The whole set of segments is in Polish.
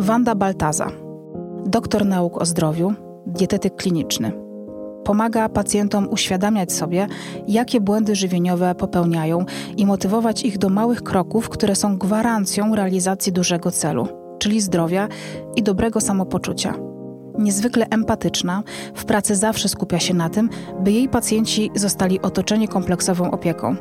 Wanda Baltaza, doktor nauk o zdrowiu, dietetyk kliniczny. Pomaga pacjentom uświadamiać sobie, jakie błędy żywieniowe popełniają i motywować ich do małych kroków, które są gwarancją realizacji dużego celu, czyli zdrowia i dobrego samopoczucia. Niezwykle empatyczna, w pracy zawsze skupia się na tym, by jej pacjenci zostali otoczeni kompleksową opieką.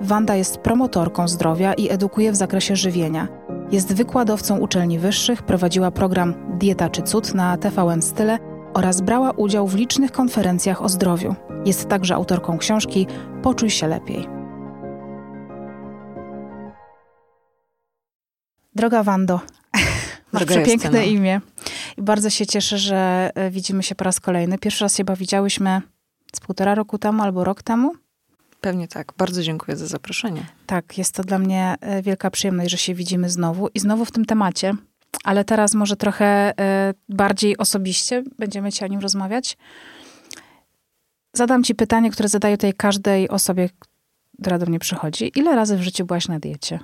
Wanda jest promotorką zdrowia i edukuje w zakresie żywienia. Jest wykładowcą uczelni wyższych, prowadziła program Dieta czy Cud na TVN Style oraz brała udział w licznych konferencjach o zdrowiu. Jest także autorką książki Poczuj się lepiej. Droga Wando, masz Droga przepiękne Justyno. imię i bardzo się cieszę, że e, widzimy się po raz kolejny. Pierwszy raz się chyba widziałyśmy z półtora roku temu albo rok temu. Pewnie tak. Bardzo dziękuję za zaproszenie. Tak, jest to dla mnie e, wielka przyjemność, że się widzimy znowu i znowu w tym temacie, ale teraz może trochę e, bardziej osobiście będziemy ci o nim rozmawiać. Zadam ci pytanie, które zadaję tutaj każdej osobie, która do mnie przychodzi. Ile razy w życiu byłaś na diecie?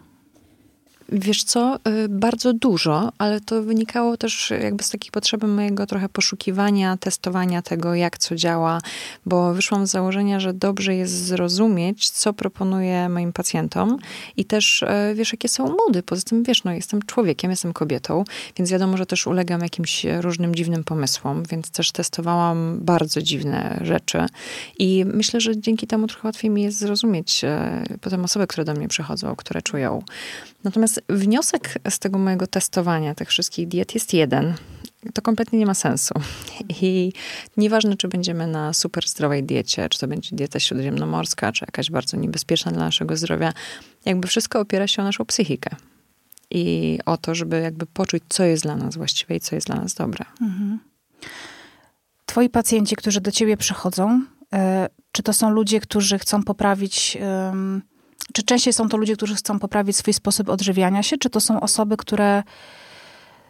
Wiesz co, y, bardzo dużo, ale to wynikało też jakby z takiej potrzeby mojego trochę poszukiwania, testowania tego, jak co działa, bo wyszłam z założenia, że dobrze jest zrozumieć, co proponuję moim pacjentom i też y, wiesz, jakie są mody. Poza tym, wiesz, no jestem człowiekiem, jestem kobietą, więc wiadomo, że też ulegam jakimś różnym dziwnym pomysłom, więc też testowałam bardzo dziwne rzeczy i myślę, że dzięki temu trochę łatwiej mi jest zrozumieć y, potem osoby, które do mnie przychodzą, które czują. Natomiast wniosek z tego mojego testowania tych wszystkich diet jest jeden. To kompletnie nie ma sensu. I nieważne, czy będziemy na super zdrowej diecie, czy to będzie dieta śródziemnomorska, czy jakaś bardzo niebezpieczna dla naszego zdrowia, jakby wszystko opiera się o naszą psychikę. I o to, żeby jakby poczuć, co jest dla nas właściwe i co jest dla nas dobre. Twoi pacjenci, którzy do ciebie przychodzą, e, czy to są ludzie, którzy chcą poprawić, czy częściej są to ludzie, którzy chcą poprawić swój sposób odżywiania się, czy to są osoby, które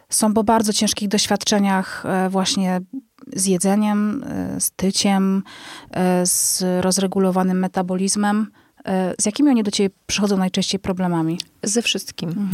są po bardzo ciężkich doświadczeniach e, właśnie z jedzeniem, e, z tyciem, e, z rozregulowanym metabolizmem? E, Z jakimi oni do ciebie przychodzą najczęściej problemami? Ze wszystkim.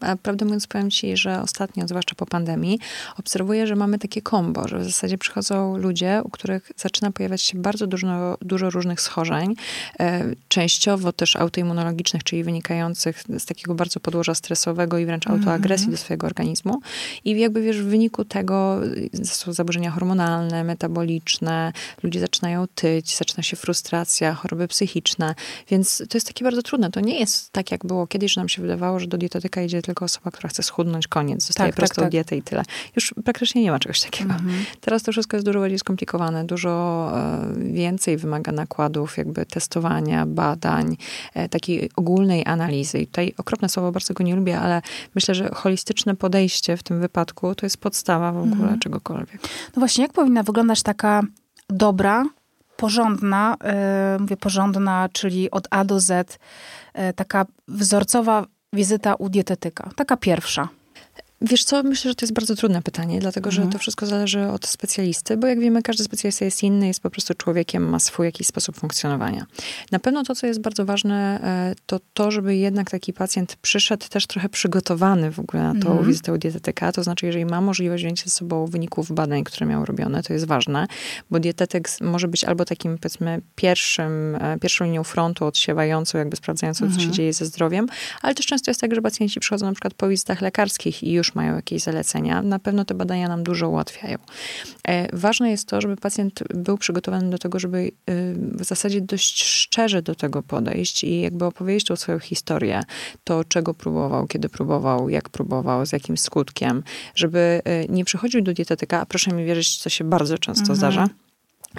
A prawdę mówiąc, powiem ci, że ostatnio, zwłaszcza po pandemii, obserwuję, że mamy takie kombo, że w zasadzie przychodzą ludzie, u których zaczyna pojawiać się bardzo dużo, dużo różnych schorzeń, e, częściowo też autoimmunologicznych, czyli wynikających z takiego bardzo podłoża stresowego i wręcz autoagresji do swojego organizmu. I jakby wiesz, w wyniku tego y, są zaburzenia hormonalne, metaboliczne, ludzie zaczynają tyć, zaczyna się frustracja, choroby psychiczne, więc to jest takie bardzo trudne. To nie jest tak, jak było kiedyś, że nam się wydawało, że do dietetyka idzie tylko osoba, która chce schudnąć, koniec, dostaje Tak, tak, prostą tak. dietę i tyle. Już praktycznie nie ma czegoś takiego. Teraz to wszystko jest dużo bardziej skomplikowane, dużo e, więcej wymaga nakładów, jakby testowania, badań, e, takiej ogólnej analizy. I tutaj okropne słowo, bardzo go nie lubię, ale myślę, że holistyczne podejście w tym wypadku to jest podstawa w ogóle czegokolwiek. No właśnie, jak powinna wyglądać taka dobra, porządna, yy, mówię porządna, czyli od A do Z, yy, taka wzorcowa wizyta u dietetyka? Taka pierwsza. Wiesz co, myślę, że to jest bardzo trudne pytanie, dlatego że to wszystko zależy od specjalisty, bo jak wiemy, każdy specjalista jest inny, jest po prostu człowiekiem, ma swój jakiś sposób funkcjonowania. Na pewno to, co jest bardzo ważne, e, to to, żeby jednak taki pacjent przyszedł też trochę przygotowany w ogóle na tą wizytę u dietetyka. To znaczy, jeżeli ma możliwość wziąć ze sobą wyników badań, które miał robione, to jest ważne, bo dietetyk może być albo takim, powiedzmy, pierwszym, e, pierwszą linią frontu odsiewającą, jakby sprawdzającą, co się dzieje ze zdrowiem, ale też często jest tak, że pacjenci przychodzą na przykład po wizytach lekarskich i już mają jakieś zalecenia. Na pewno te badania nam dużo ułatwiają. E, Ważne jest to, żeby pacjent był przygotowany do tego, żeby y, w zasadzie dość szczerze do tego podejść i jakby opowiedzieć tą swoją historię, to czego próbował, kiedy próbował, jak próbował, z jakim skutkiem, żeby y, nie przychodził do dietetyka, a proszę mi wierzyć, co się bardzo często zdarza,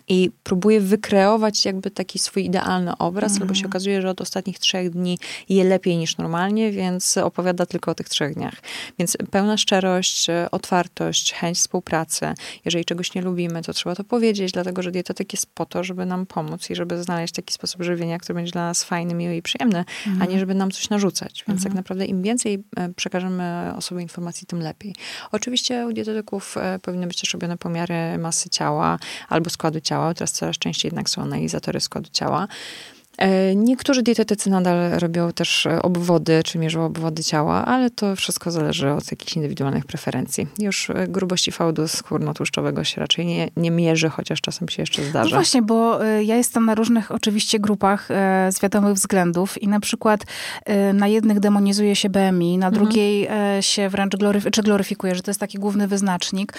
i próbuje wykreować jakby taki swój idealny obraz, albo się okazuje, że od ostatnich trzech dni je lepiej niż normalnie, więc opowiada tylko o tych trzech dniach. Więc pełna szczerość, otwartość, chęć współpracy. Jeżeli czegoś nie lubimy, to trzeba to powiedzieć, dlatego że dietetyk jest po to, żeby nam pomóc i żeby znaleźć taki sposób żywienia, który będzie dla nas fajny, miły i przyjemny, a nie żeby nam coś narzucać. Więc tak naprawdę im więcej e, przekażemy osobie informacji, tym lepiej. Oczywiście u dietetyków e, powinny być też robione pomiary masy ciała albo składu ciała. Teraz coraz częściej jednak są analizatory składu ciała. E, niektórzy dietetycy nadal robią też e, obwody, czy mierzą obwody ciała, ale to wszystko zależy od jakichś indywidualnych preferencji. Już e, grubości fałdu skórno-tłuszczowego się raczej nie, nie mierzy, chociaż czasem się jeszcze zdarza. No właśnie, bo ja jestem na różnych oczywiście grupach z wiadomych względów i na przykład na jednych demonizuje się BMI, na mhm. drugiej się wręcz gloryf czy gloryfikuje, że to jest taki główny wyznacznik.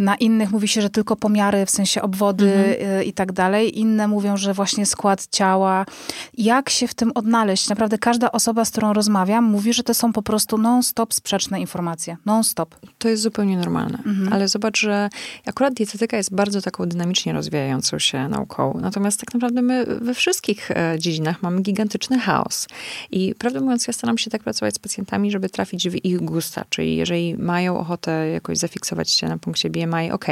Na innych mówi się, że tylko pomiary, w sensie obwody mhm. i tak dalej. Inne mówią, że właśnie skład ciała, jak się w tym odnaleźć? Naprawdę każda osoba, z którą rozmawiam, mówi, że to są po prostu non-stop sprzeczne informacje. Non-stop. To jest zupełnie normalne. Mhm. Ale zobacz, że akurat dietetyka jest bardzo taką dynamicznie rozwijającą się nauką. Natomiast tak naprawdę my we wszystkich e, dziedzinach mamy gigantyczny chaos. I prawdę mówiąc, ja staram się tak pracować z pacjentami, żeby trafić w ich gusta. Czyli jeżeli mają ochotę jakoś zafiksować się na punkcie BMI, ok.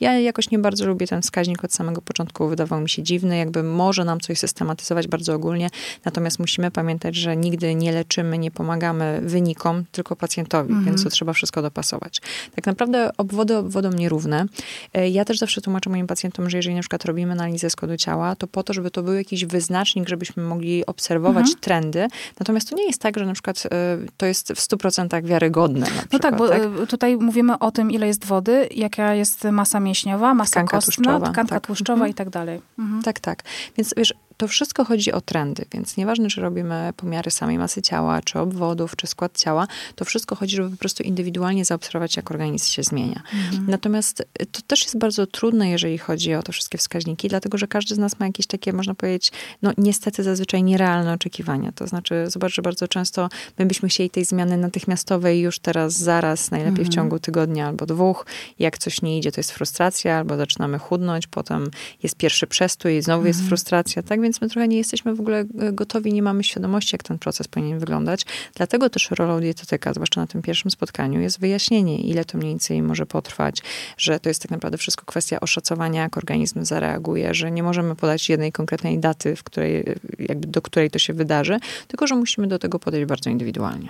Ja jakoś nie bardzo lubię ten wskaźnik od samego początku. Wydawał mi się dziwny. Jakby może nam coś systematyzować bardzo ogólnie. Natomiast musimy pamiętać, że nigdy nie leczymy, nie pomagamy wynikom, tylko pacjentowi, mhm. więc to trzeba wszystko dopasować. Tak naprawdę obwody obwodą nierówne. E, ja też zawsze tłumaczę moim pacjentom, że jeżeli na przykład robimy analizę składu ciała, to po to, żeby to był jakiś wyznacznik, żebyśmy mogli obserwować mhm. trendy. Natomiast to nie jest tak, że na przykład e, to jest w 100% wiarygodne. no przykład, tak, bo tak? Tutaj mówimy o tym, ile jest wody, jaka jest masa mięśniowa, masa tkanka kostna, tłuszczowa, tkanka tak. tłuszczowa mhm. i tak dalej. Mhm. Tak, tak. Więc wiesz, to wszystko chodzi o trendy, więc nieważne, czy robimy pomiary samej masy ciała, czy obwodów, czy skład ciała, to wszystko chodzi, żeby po prostu indywidualnie zaobserwować, jak organizm się zmienia. Mhm. Natomiast y, to też jest bardzo trudne, jeżeli chodzi o te wszystkie wskaźniki, dlatego, że każdy z nas ma jakieś takie, można powiedzieć, no niestety zazwyczaj nierealne oczekiwania. To znaczy, zobacz, że bardzo często my byśmy chcieli tej zmiany natychmiastowej już teraz, zaraz, najlepiej mhm. w ciągu tygodnia albo dwóch. Jak coś nie idzie, to jest frustracja, albo zaczynamy chudnąć, potem jest pierwszy przestój i znowu mhm. jest frustracja, tak? Więc my trochę nie jesteśmy w ogóle e, gotowi, nie mamy świadomości, jak ten proces powinien wyglądać. Dlatego też rolą dietetyka, zwłaszcza na tym pierwszym spotkaniu, jest wyjaśnienie, ile to mniej więcej może potrwać, że to jest tak naprawdę wszystko kwestia oszacowania, jak organizm zareaguje, że nie możemy podać jednej konkretnej daty, w której, jakby do której to się wydarzy, tylko że musimy do tego podejść bardzo indywidualnie.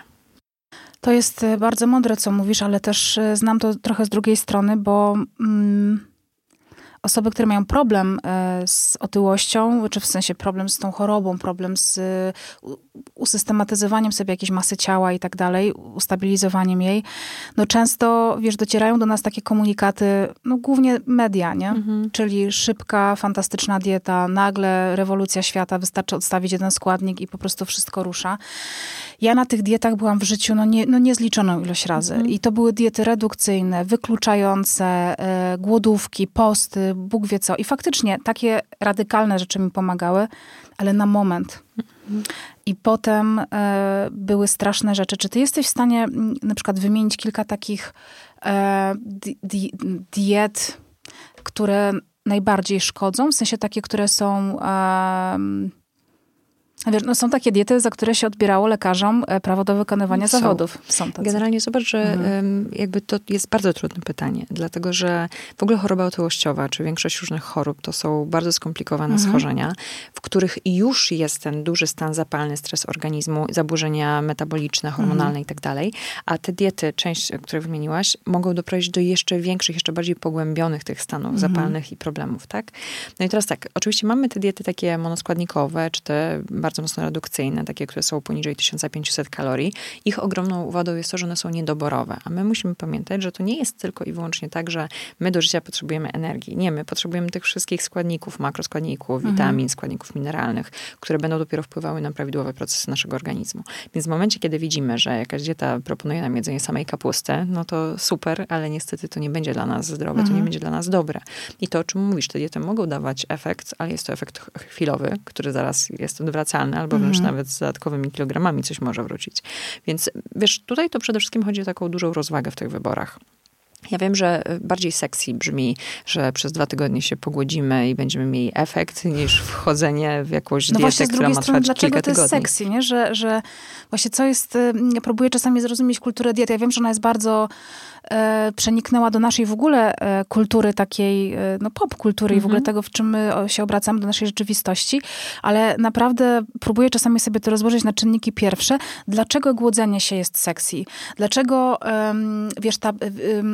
To jest e, bardzo mądre, co mówisz, ale też e, znam to trochę z drugiej strony, bo. Mm osoby, które mają problem e, z otyłością, czy w sensie problem z tą chorobą, problem z usystematyzowaniem sobie jakiejś masy ciała i tak dalej, ustabilizowaniem jej, no często, wiesz, docierają do nas takie komunikaty, no głównie media, nie? Mhm. Czyli szybka, fantastyczna dieta, nagle rewolucja świata, wystarczy odstawić jeden składnik i po prostu wszystko rusza. Ja na tych dietach byłam w życiu no, nie, no niezliczoną ilość razy. Mhm. I to były diety redukcyjne, wykluczające, e, głodówki, posty, Bóg wie co. I faktycznie takie radykalne rzeczy mi pomagały, ale na moment. I potem e, były straszne rzeczy. Czy ty jesteś w stanie na przykład wymienić kilka takich e, di, di, diet, które najbardziej szkodzą? W sensie takie, które są Wiesz, no są takie diety, za które się odbierało lekarzom e, prawo do wykonywania są. zawodów. Są tacy. Generalnie zobacz, że mhm. jakby to jest bardzo trudne pytanie, dlatego że w ogóle choroba otyłościowa, czy większość różnych chorób, to są bardzo skomplikowane mhm. schorzenia, w których już jest ten duży stan zapalny, stres organizmu, zaburzenia metaboliczne, hormonalne mhm. i tak dalej, a te diety, część, które wymieniłaś, mogą doprowadzić do jeszcze większych, jeszcze bardziej pogłębionych tych stanów mhm. zapalnych i problemów, tak? No i teraz tak, oczywiście mamy te diety takie monoskładnikowe, czy te bardzo mocno redukcyjne, takie, które są poniżej 1500 kalorii, ich ogromną wadą jest to, że one są niedoborowe. A my musimy pamiętać, że to nie jest tylko i wyłącznie tak, że my do życia potrzebujemy energii. Nie, my potrzebujemy tych wszystkich składników, makroskładników, mhm. witamin, składników mineralnych, które będą dopiero wpływały na prawidłowe procesy naszego organizmu. Więc w momencie, kiedy widzimy, że jakaś dieta proponuje nam jedzenie samej kapusty, no to super, ale niestety to nie będzie dla nas zdrowe, mhm. to nie mhm. będzie dla nas dobre. I to, o czym mówisz, te diety mogą dawać efekt, ale jest to efekt chwilowy, który zaraz jest odwracalny albo wręcz mhm. nawet z dodatkowymi kilogramami coś może wrócić. Więc wiesz, tutaj to przede wszystkim chodzi o taką dużą rozwagę w tych wyborach. Ja wiem, że bardziej sexy brzmi, że przez dwa tygodnie się pogłodzimy i będziemy mieli efekt, niż wchodzenie w jakąś no dietę, która ma trwać dlaczego kilka to jest sexy, nie? Że, że właśnie co jest... Ja próbuję czasami zrozumieć kulturę diety. Ja wiem, że ona jest bardzo przeniknęła do naszej w ogóle e, kultury takiej, e, no pop kultury mhm. i w ogóle mhm. tego, w czym my się obracamy do naszej rzeczywistości, ale naprawdę próbuję czasami sobie to rozłożyć na czynniki pierwsze. Dlaczego głodzenie się jest sexy? Dlaczego, wiesz, ta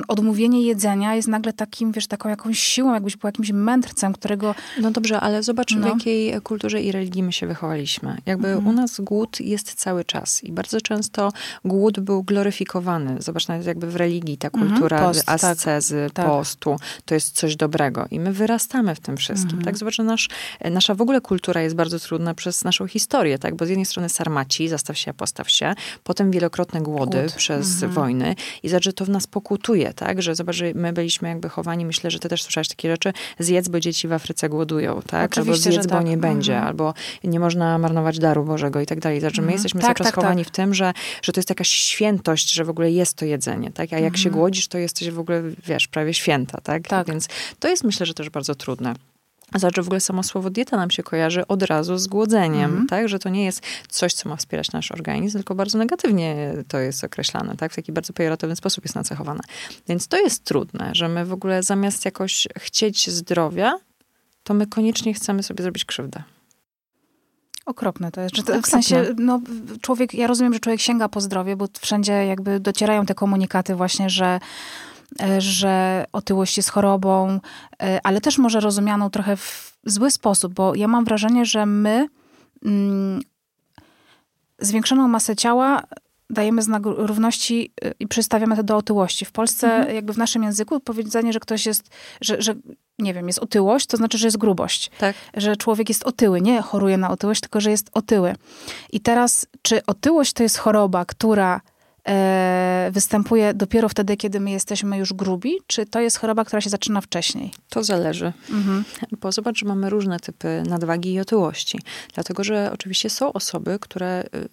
odmówienie jedzenia jest nagle takim, wiesz, taką jakąś siłą, jakbyś był jakimś mędrcem, którego... No dobrze, ale zobacz, no. w jakiej kulturze i religii my się wychowaliśmy. Jakby mhm. u nas głód jest cały czas i bardzo często głód był gloryfikowany. Zobacz, nawet jakby w religii ta mhm. kultura mhm. Post, tak. ascezy, tak. postu, to jest coś dobrego. I my wyrastamy w tym wszystkim, mhm. tak? Zobacz, że nasz, nasza w ogóle kultura jest bardzo trudna przez naszą historię, tak? Bo z jednej strony sarmaci, zastaw się, postaw się, potem wielokrotne głody Głód. przez mhm. wojny i zobacz, że to w nas pokutuje, tak? Że zobacz, że my byliśmy jakby chowani, myślę, że ty też słyszałeś takie rzeczy, zjedz, bo dzieci w Afryce głodują, tak? Oczywiście, albo zjedz, tak. bo nie będzie, mhm. albo nie można marnować daru Bożego i tak dalej. Znaczy, my mhm. jesteśmy tak, cały czas tak, chowani tak. w tym, że, że to jest jakaś świętość, że w ogóle jest to jedzenie, tak? A jak się głodzisz, to jesteś w ogóle, wiesz, prawie święta, tak? tak. Więc to jest myślę, że też bardzo trudne. Znaczy w ogóle samo słowo dieta nam się kojarzy od razu z głodzeniem, mm. tak? Że to nie jest coś, co ma wspierać nasz organizm, tylko bardzo negatywnie to jest określane, tak? W taki bardzo pejoratywny sposób jest nacechowane. Więc to jest trudne, że my w ogóle zamiast jakoś chcieć zdrowia, to my koniecznie chcemy sobie zrobić krzywdę. Okropne to jest. Że to, w sensie, no, człowiek, ja rozumiem, że człowiek sięga po zdrowie, bo wszędzie jakby docierają te komunikaty właśnie, że E, że otyłość jest chorobą, e, ale też może rozumianą trochę w zły sposób, bo ja mam wrażenie, że my mm, zwiększoną masę ciała dajemy znak równości e, i przystawiamy to do otyłości. W Polsce, mhm. jakby w naszym języku, powiedzenie, że ktoś jest, że, że nie wiem, jest otyłość, to znaczy, że jest grubość. Tak. Że człowiek jest otyły. Nie choruje na otyłość, tylko że jest otyły. I teraz, czy otyłość to jest choroba, która e, występuje dopiero wtedy, kiedy my jesteśmy już grubi, czy to jest choroba, która się zaczyna wcześniej? To zależy. Mhm. Bo zobacz, że mamy różne typy nadwagi i otyłości. Dlatego, że oczywiście są osoby, które y,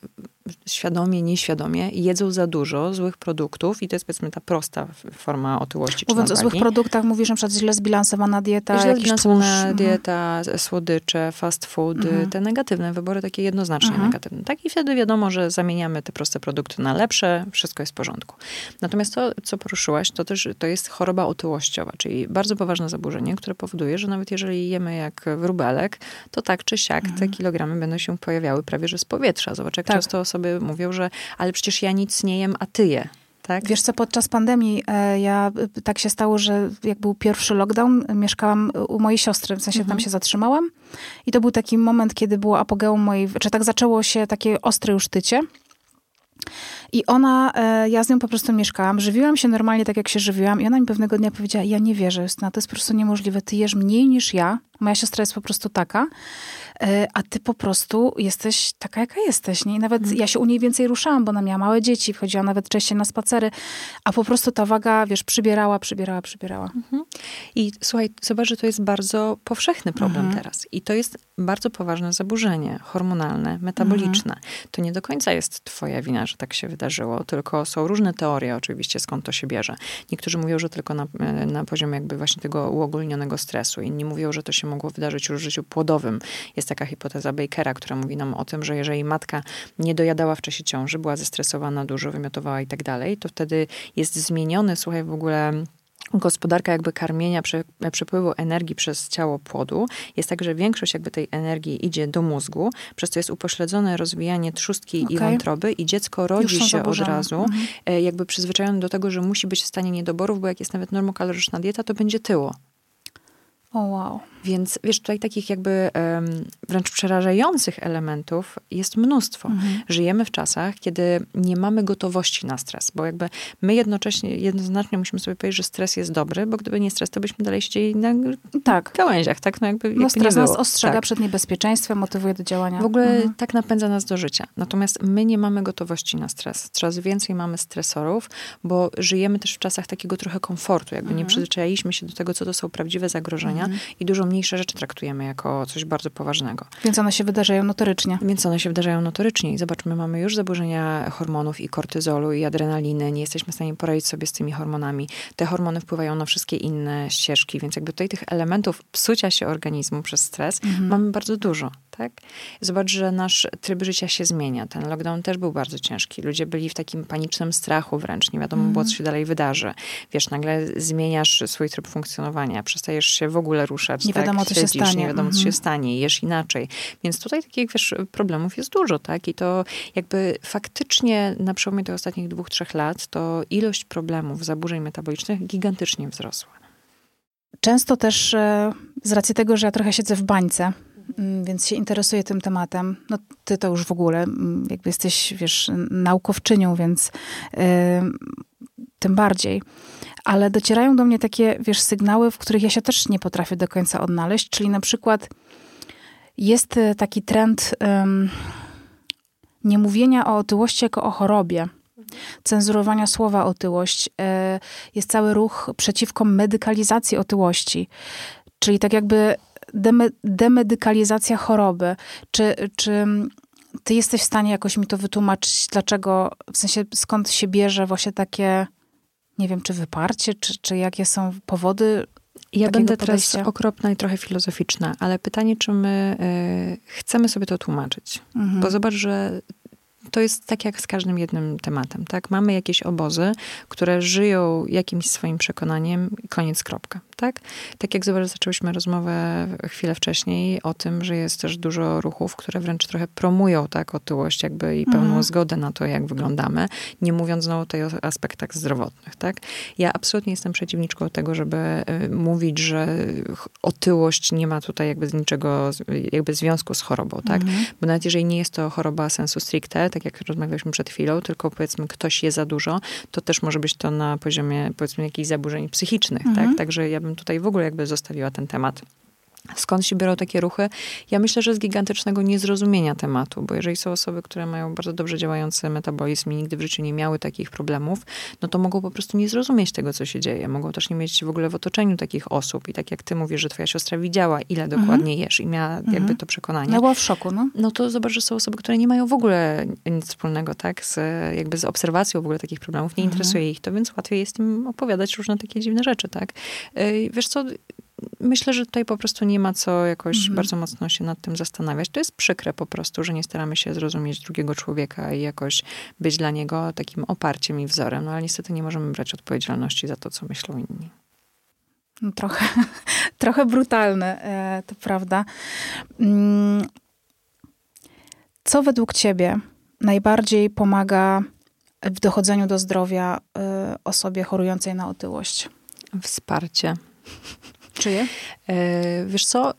świadomie, nieświadomie jedzą za dużo złych produktów i to jest powiedzmy ta prosta forma otyłości. Mówiąc o złych produktach, mówisz na przykład źle zbilansowana dieta, źle zbilansowana tłuszcz. dieta, mhm. słodycze, fast food, mhm. te negatywne wybory, takie jednoznacznie mhm. negatywne. Tak i wtedy wiadomo, że zamieniamy te proste produkty na lepsze, wszystko jest w porządku. Natomiast to, co poruszyłaś, to też to jest choroba otyłościowa, czyli bardzo poważne zaburzenie, które powoduje, że nawet jeżeli jemy jak wróbelek, to tak czy siak te kilogramy będą się pojawiały prawie że z powietrza. Zobacz, jak tak. często osoby osoby mówią, że ale przecież ja nic nie jem, a ty je. Tak? Wiesz co, podczas pandemii e, ja e, tak się stało, że jak był pierwszy lockdown, mieszkałam u mojej siostry, w sensie mhm. tam się zatrzymałam. I to był taki moment, kiedy było apogeum mojej, czy tak zaczęło się takie ostre już tycie. I ona, e, ja z nią po prostu mieszkałam, żywiłam się normalnie tak, jak się żywiłam i ona mi pewnego dnia powiedziała, ja nie wierzę, Justyna, to jest po prostu niemożliwe, ty jesz mniej niż ja, moja siostra jest po prostu taka, a ty po prostu jesteś taka, jaka jesteś, nie? I nawet mm. ja się u niej więcej ruszałam, bo ona miała małe dzieci, wchodziła nawet częściej na spacery, a po prostu ta waga, wiesz, przybierała, przybierała, przybierała. Mhm. I słuchaj, zobacz, że to jest bardzo powszechny problem mhm. teraz i to jest bardzo poważne zaburzenie hormonalne, metaboliczne. Mhm. To nie do końca jest twoja wina, że tak się wydarzyło, tylko są różne teorie oczywiście, skąd to się bierze. Niektórzy mówią, że tylko na, na poziomie jakby właśnie tego uogólnionego stresu. Inni mówią, że to się mogło wydarzyć już w życiu płodowym. Jest taka hipoteza Bakera, która mówi nam o tym, że jeżeli matka nie dojadała w czasie ciąży, była zestresowana dużo, wymiotowała i tak dalej, to wtedy jest zmieniony, słuchaj, w ogóle gospodarka jakby karmienia, przepływu energii przez ciało płodu jest tak, że większość jakby tej energii idzie do mózgu, przez co jest upośledzone rozwijanie trzustki okay. i wątroby i dziecko rodzi się od razu mhm. E, jakby przyzwyczajone do tego, że musi być w stanie niedoborów, bo jak jest nawet normokaloryczna dieta, to będzie tyło. O oh, wow. Więc wiesz, tutaj takich jakby wręcz przerażających elementów jest mnóstwo. Mhm. Żyjemy w czasach, kiedy nie mamy gotowości na stres, bo jakby my jednocześnie, jednoznacznie musimy sobie powiedzieć, że stres jest dobry, bo gdyby nie stres, to byśmy dalej siedzieli na tak. gałęziach, tak? No, jakby, no stres nas ostrzega tak. przed niebezpieczeństwem, motywuje do działania. W ogóle mhm. tak napędza nas do życia. Natomiast my nie mamy gotowości na stres. Coraz więcej mamy stresorów, bo żyjemy też w czasach takiego trochę komfortu, jakby mhm. nie przyzwyczailiśmy się do tego, co to są prawdziwe zagrożenia mhm. i dużo mniejsze rzeczy traktujemy jako coś bardzo poważnego. Więc one się wydarzają notorycznie. Więc one się wydarzają notorycznie. I zobaczmy, mamy już zaburzenia hormonów i kortyzolu, i adrenaliny. Nie jesteśmy w stanie poradzić sobie z tymi hormonami. Te hormony wpływają na wszystkie inne ścieżki, więc jakby tutaj tych elementów psucia się organizmu przez stres mhm. mamy bardzo dużo. Tak? Zobacz, że nasz tryb życia się zmienia. Ten lockdown też był bardzo ciężki. Ludzie byli w takim panicznym strachu wręcz. Nie wiadomo było, co się dalej wydarzy. Wiesz, nagle zmieniasz swój tryb funkcjonowania. Przestajesz się w ogóle ruszać. Nie? Wiadomo, tak? co się stanie. Nie wiadomo, co się Mhm. stanie, jesz inaczej. Więc tutaj takich wiesz, problemów jest dużo, tak? I to jakby faktycznie na przełomie tych ostatnich dwóch, trzech lat to ilość problemów, zaburzeń metabolicznych gigantycznie wzrosła. Często też e, z racji tego, że ja trochę siedzę w bańce, mm, więc się interesuję tym tematem. No ty to już w ogóle, mm, jakby jesteś, wiesz, naukowczynią, więc e, tym bardziej. Ale docierają do mnie takie, wiesz, sygnały, w których ja się też nie potrafię do końca odnaleźć, czyli na przykład jest e, taki trend em, nie mówienia o otyłości jako o chorobie cenzurowania słowa otyłość. E, Jest cały ruch przeciwko medykalizacji otyłości. Czyli tak jakby deme, demedykalizacja choroby. Czy, czy ty jesteś w stanie jakoś mi to wytłumaczyć, dlaczego, w sensie skąd się bierze właśnie takie, nie wiem, czy wyparcie, czy, czy jakie są powody Ja będę teraz podejścia? okropna i trochę filozoficzna, ale pytanie, czy my y, chcemy sobie to tłumaczyć? Mhm. Bo zobacz, że to jest tak jak z każdym jednym tematem, tak? Mamy jakieś obozy, które żyją jakimś swoim przekonaniem i koniec, kropka, tak? Tak jak zaczęłyśmy rozmowę chwilę wcześniej o tym, że jest też dużo ruchów, które wręcz trochę promują, tak, otyłość jakby i pełną Mhm. zgodę na to, jak wyglądamy, nie mówiąc znowu tutaj o aspektach zdrowotnych, tak? Ja absolutnie jestem przeciwniczką tego, żeby y, mówić, że otyłość nie ma tutaj jakby z niczego, jakby związku z chorobą, tak? Mhm. Bo nawet jeżeli nie jest to choroba sensu stricte, tak jak rozmawialiśmy przed chwilą, tylko powiedzmy ktoś je za dużo, to też może być to na poziomie powiedzmy jakichś zaburzeń psychicznych, Mhm. tak? Także ja bym tutaj w ogóle jakby zostawiła ten temat. Skąd się biorą takie ruchy? Ja myślę, że z gigantycznego niezrozumienia tematu, bo jeżeli są osoby, które mają bardzo dobrze działający metabolizm i nigdy w życiu nie miały takich problemów, no to mogą po prostu nie zrozumieć tego, co się dzieje. Mogą też nie mieć w ogóle w otoczeniu takich osób. I tak jak ty mówisz, że twoja siostra widziała, ile dokładnie jesz i miała jakby to przekonanie No była w szoku, no. no to zobacz, że są osoby, które nie mają w ogóle nic wspólnego, tak, z, jakby z obserwacją w ogóle takich problemów, nie interesuje ich to, więc łatwiej jest im opowiadać różne takie dziwne rzeczy, tak. Yy, Wiesz co, myślę, że tutaj po prostu nie ma co jakoś bardzo mocno się nad tym zastanawiać. To jest przykre po prostu, że nie staramy się zrozumieć drugiego człowieka i jakoś być dla niego takim oparciem i wzorem, no ale niestety nie możemy brać odpowiedzialności za to, co myślą inni. No, trochę, trochę brutalne, e, to prawda. Mm, Co według ciebie najbardziej pomaga w dochodzeniu do zdrowia e, osobie chorującej na otyłość? Wsparcie. Czyje? E, Wiesz co,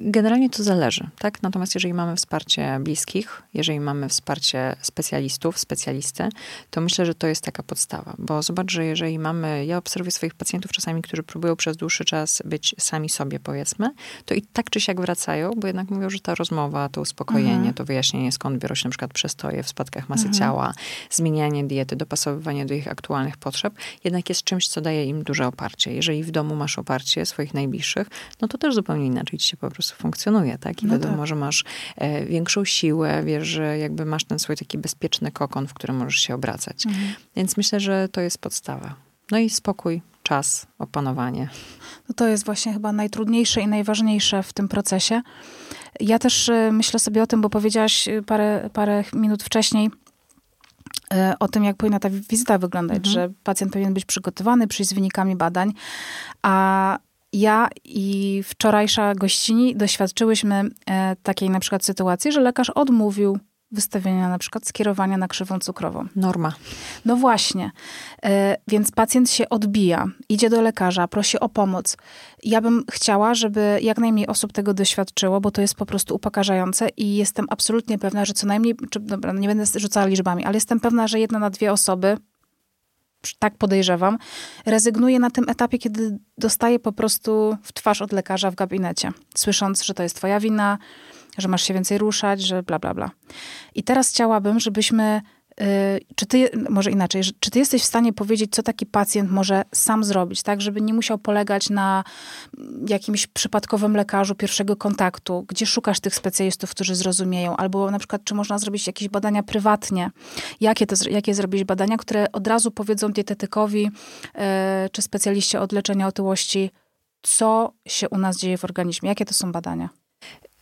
generalnie to zależy, tak? Natomiast jeżeli mamy wsparcie bliskich, jeżeli mamy wsparcie specjalistów, specjalisty, to myślę, że to jest taka podstawa. Bo zobacz, że jeżeli mamy, ja obserwuję swoich pacjentów czasami, którzy próbują przez dłuższy czas być sami sobie, powiedzmy, to i tak czy siak wracają, bo jednak mówią, że ta rozmowa, to uspokojenie, Mhm. to wyjaśnienie, skąd biorą się na przykład przestoje w spadkach masy ciała, zmienianie diety, dopasowywanie do ich aktualnych potrzeb, jednak jest czymś, co daje im duże oparcie. Jeżeli w domu masz oparcie swoich najbliższych, no to też zupełnie inaczej ci się po prostu funkcjonuje, tak? I No wiadomo, tak. że masz e, większą siłę, wiesz, że jakby masz ten swój taki bezpieczny kokon, w którym możesz się obracać. Więc myślę, że to jest podstawa. No i spokój, czas, opanowanie. No to jest właśnie chyba najtrudniejsze i najważniejsze w tym procesie. Ja też e, myślę sobie o tym, bo powiedziałaś e, parę, parę minut wcześniej e, o tym, jak powinna ta wizyta wyglądać, że pacjent powinien być przygotowany, przyjść z wynikami badań, a ja i wczorajsza gościni doświadczyłyśmy e, takiej na przykład sytuacji, że lekarz odmówił wystawienia na przykład skierowania na krzywą cukrową. Norma. No właśnie. E, Więc pacjent się odbija, idzie do lekarza, prosi o pomoc. Ja bym chciała, żeby jak najmniej osób tego doświadczyło, bo to jest po prostu upokarzające i jestem absolutnie pewna, że co najmniej, czy, dobra, nie będę rzucała liczbami, ale jestem pewna, że jedna na dwie osoby, tak podejrzewam, rezygnuje na tym etapie, kiedy dostaje po prostu w twarz od lekarza w gabinecie, słysząc, że to jest twoja wina, że masz się więcej ruszać, że bla, bla, bla. I teraz chciałabym, żebyśmy czy ty, może inaczej, czy ty jesteś w stanie powiedzieć, co taki pacjent może sam zrobić, tak, żeby nie musiał polegać na mm, jakimś przypadkowym lekarzu pierwszego kontaktu, gdzie szukasz tych specjalistów, którzy zrozumieją, albo na przykład, czy można zrobić jakieś badania prywatnie, jakie, to, jakie zrobić badania, które od razu powiedzą dietetykowi y, czy specjaliście od leczenia otyłości, co się u nas dzieje w organizmie, jakie to są badania.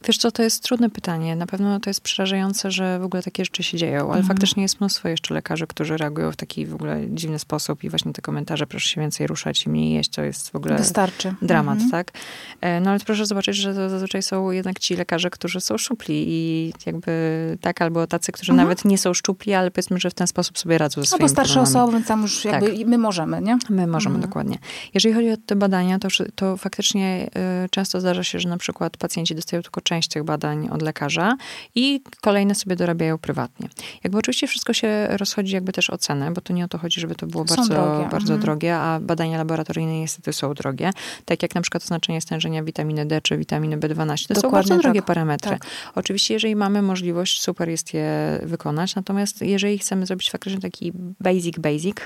Wiesz co, to jest trudne pytanie. Na pewno to jest przerażające, że w ogóle takie rzeczy się dzieją, ale mhm. faktycznie jest mnóstwo jeszcze lekarzy, którzy reagują w taki w ogóle dziwny sposób i właśnie te komentarze, proszę się więcej ruszać i mniej jeść, to jest w ogóle Wystarczy. dramat, mhm. tak? E, no ale proszę zobaczyć, że to zazwyczaj są jednak ci lekarze, którzy są szczupli i jakby tak, albo tacy, którzy mhm. nawet nie są szczupli, ale powiedzmy, że w ten sposób sobie radzą ze swoimi Albo starsze osoby, więc tam już jakby tak. my możemy, nie? My możemy, mhm. dokładnie. Jeżeli chodzi o te badania, to, to faktycznie y, często zdarza się, że na przykład pacjenci dostają tylko część tych badań od lekarza i kolejne sobie dorabiają prywatnie. Jakby oczywiście wszystko się rozchodzi jakby też o cenę, bo to nie o to chodzi, żeby to było bardzo, drogie. bardzo mhm. drogie, a badania laboratoryjne niestety są drogie. Tak jak na przykład oznaczenie stężenia witaminy D czy witaminy B12. To Dokładnie są bardzo drogie tak. parametry. Tak. Oczywiście, jeżeli mamy możliwość, super jest je wykonać, natomiast jeżeli chcemy zrobić faktycznie taki basic, basic,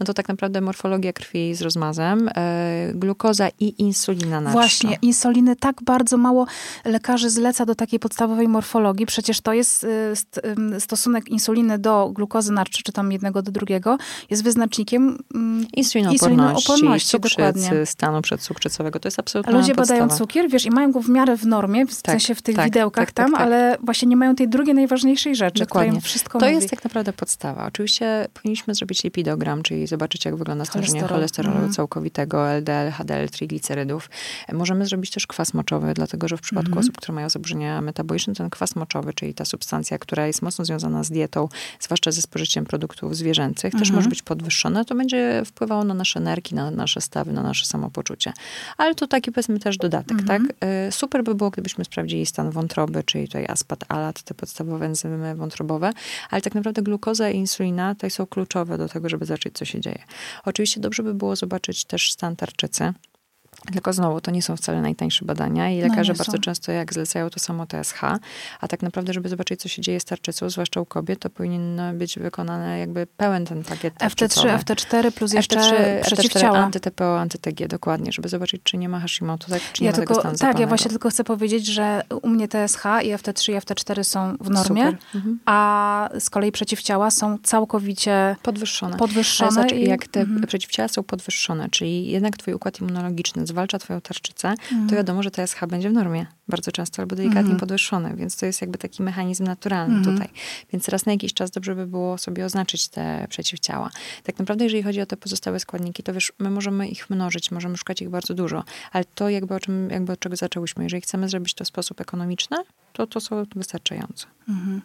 no to tak naprawdę morfologia krwi z rozmazem, e, glukoza i insulina na Właśnie, insuliny tak bardzo mało lekarzy zleca do takiej podstawowej morfologii. Przecież to jest y, stosunek insuliny do glukozy narczy, czy tam jednego do drugiego, jest wyznacznikiem mm, insulinooporności, dokładnie. stanu przedcukrzycowego. To jest absolutnie Ludzie podstawa. badają cukier, wiesz, i mają go w miarę w normie, w tak, sensie w tych tak, widełkach tak, tak tam, tak. ale właśnie nie mają tej drugiej najważniejszej rzeczy, dokładnie. wszystko To mówi. jest tak naprawdę podstawa. Oczywiście powinniśmy zrobić lipidogram, czyli zobaczyć, jak wygląda stężenie cholesterolu mm. całkowitego, LDL, HDL, triglicerydów. Możemy zrobić też kwas moczowy, dlatego że w przypadku mm. osób, które mają zaburzenia metaboliczne, ten kwas moczowy, czyli ta substancja, która jest mocno związana z dietą, zwłaszcza ze spożyciem produktów zwierzęcych, też mhm. może być podwyższona. To będzie wpływało na nasze nerki, na nasze stawy, na nasze samopoczucie. Ale to taki powiedzmy też dodatek, mhm. tak? Y, super by było, gdybyśmy sprawdzili stan wątroby, czyli tutaj aspat, alat, te podstawowe enzymy wątrobowe, ale tak naprawdę glukoza i insulina tutaj są kluczowe do tego, żeby zobaczyć, co się dzieje. Oczywiście dobrze by było zobaczyć też stan tarczycy, tylko znowu, to nie są wcale najtańsze badania i no, lekarze no bardzo często jak zlecają to samo TSH, a tak naprawdę, żeby zobaczyć, co się dzieje z tarczycą, zwłaszcza u kobiet, to powinien być wykonany jakby pełen ten pakiet FT3, FT4 plus jeszcze FT3, przeciwciała. FT4, antyTPO, antyTG, dokładnie, żeby zobaczyć, czy nie ma Hashimoto, tak, czy ja nie tylko, ma tego Tak, ja właśnie tylko chcę powiedzieć, że u mnie TSH i FT3 i FT4 są w normie, mhm. a z kolei przeciwciała są całkowicie podwyższone. podwyższone znaczy, i... Jak te mhm. przeciwciała są podwyższone, czyli jednak twój układ immunologiczny zwalcza twoją tarczycę, mhm. to wiadomo, że TSH będzie w normie. Bardzo często albo delikatnie mhm. podwyższone, więc to jest jakby taki mechanizm naturalny mhm. tutaj. Więc raz na jakiś czas dobrze by było sobie oznaczyć te przeciwciała. Tak naprawdę, jeżeli chodzi o te pozostałe składniki, to wiesz, my możemy ich mnożyć, możemy szukać ich bardzo dużo, ale to jakby o czym, jakby od czego zaczęłyśmy. Jeżeli chcemy zrobić to w sposób ekonomiczny, to to są wystarczające. Mhm.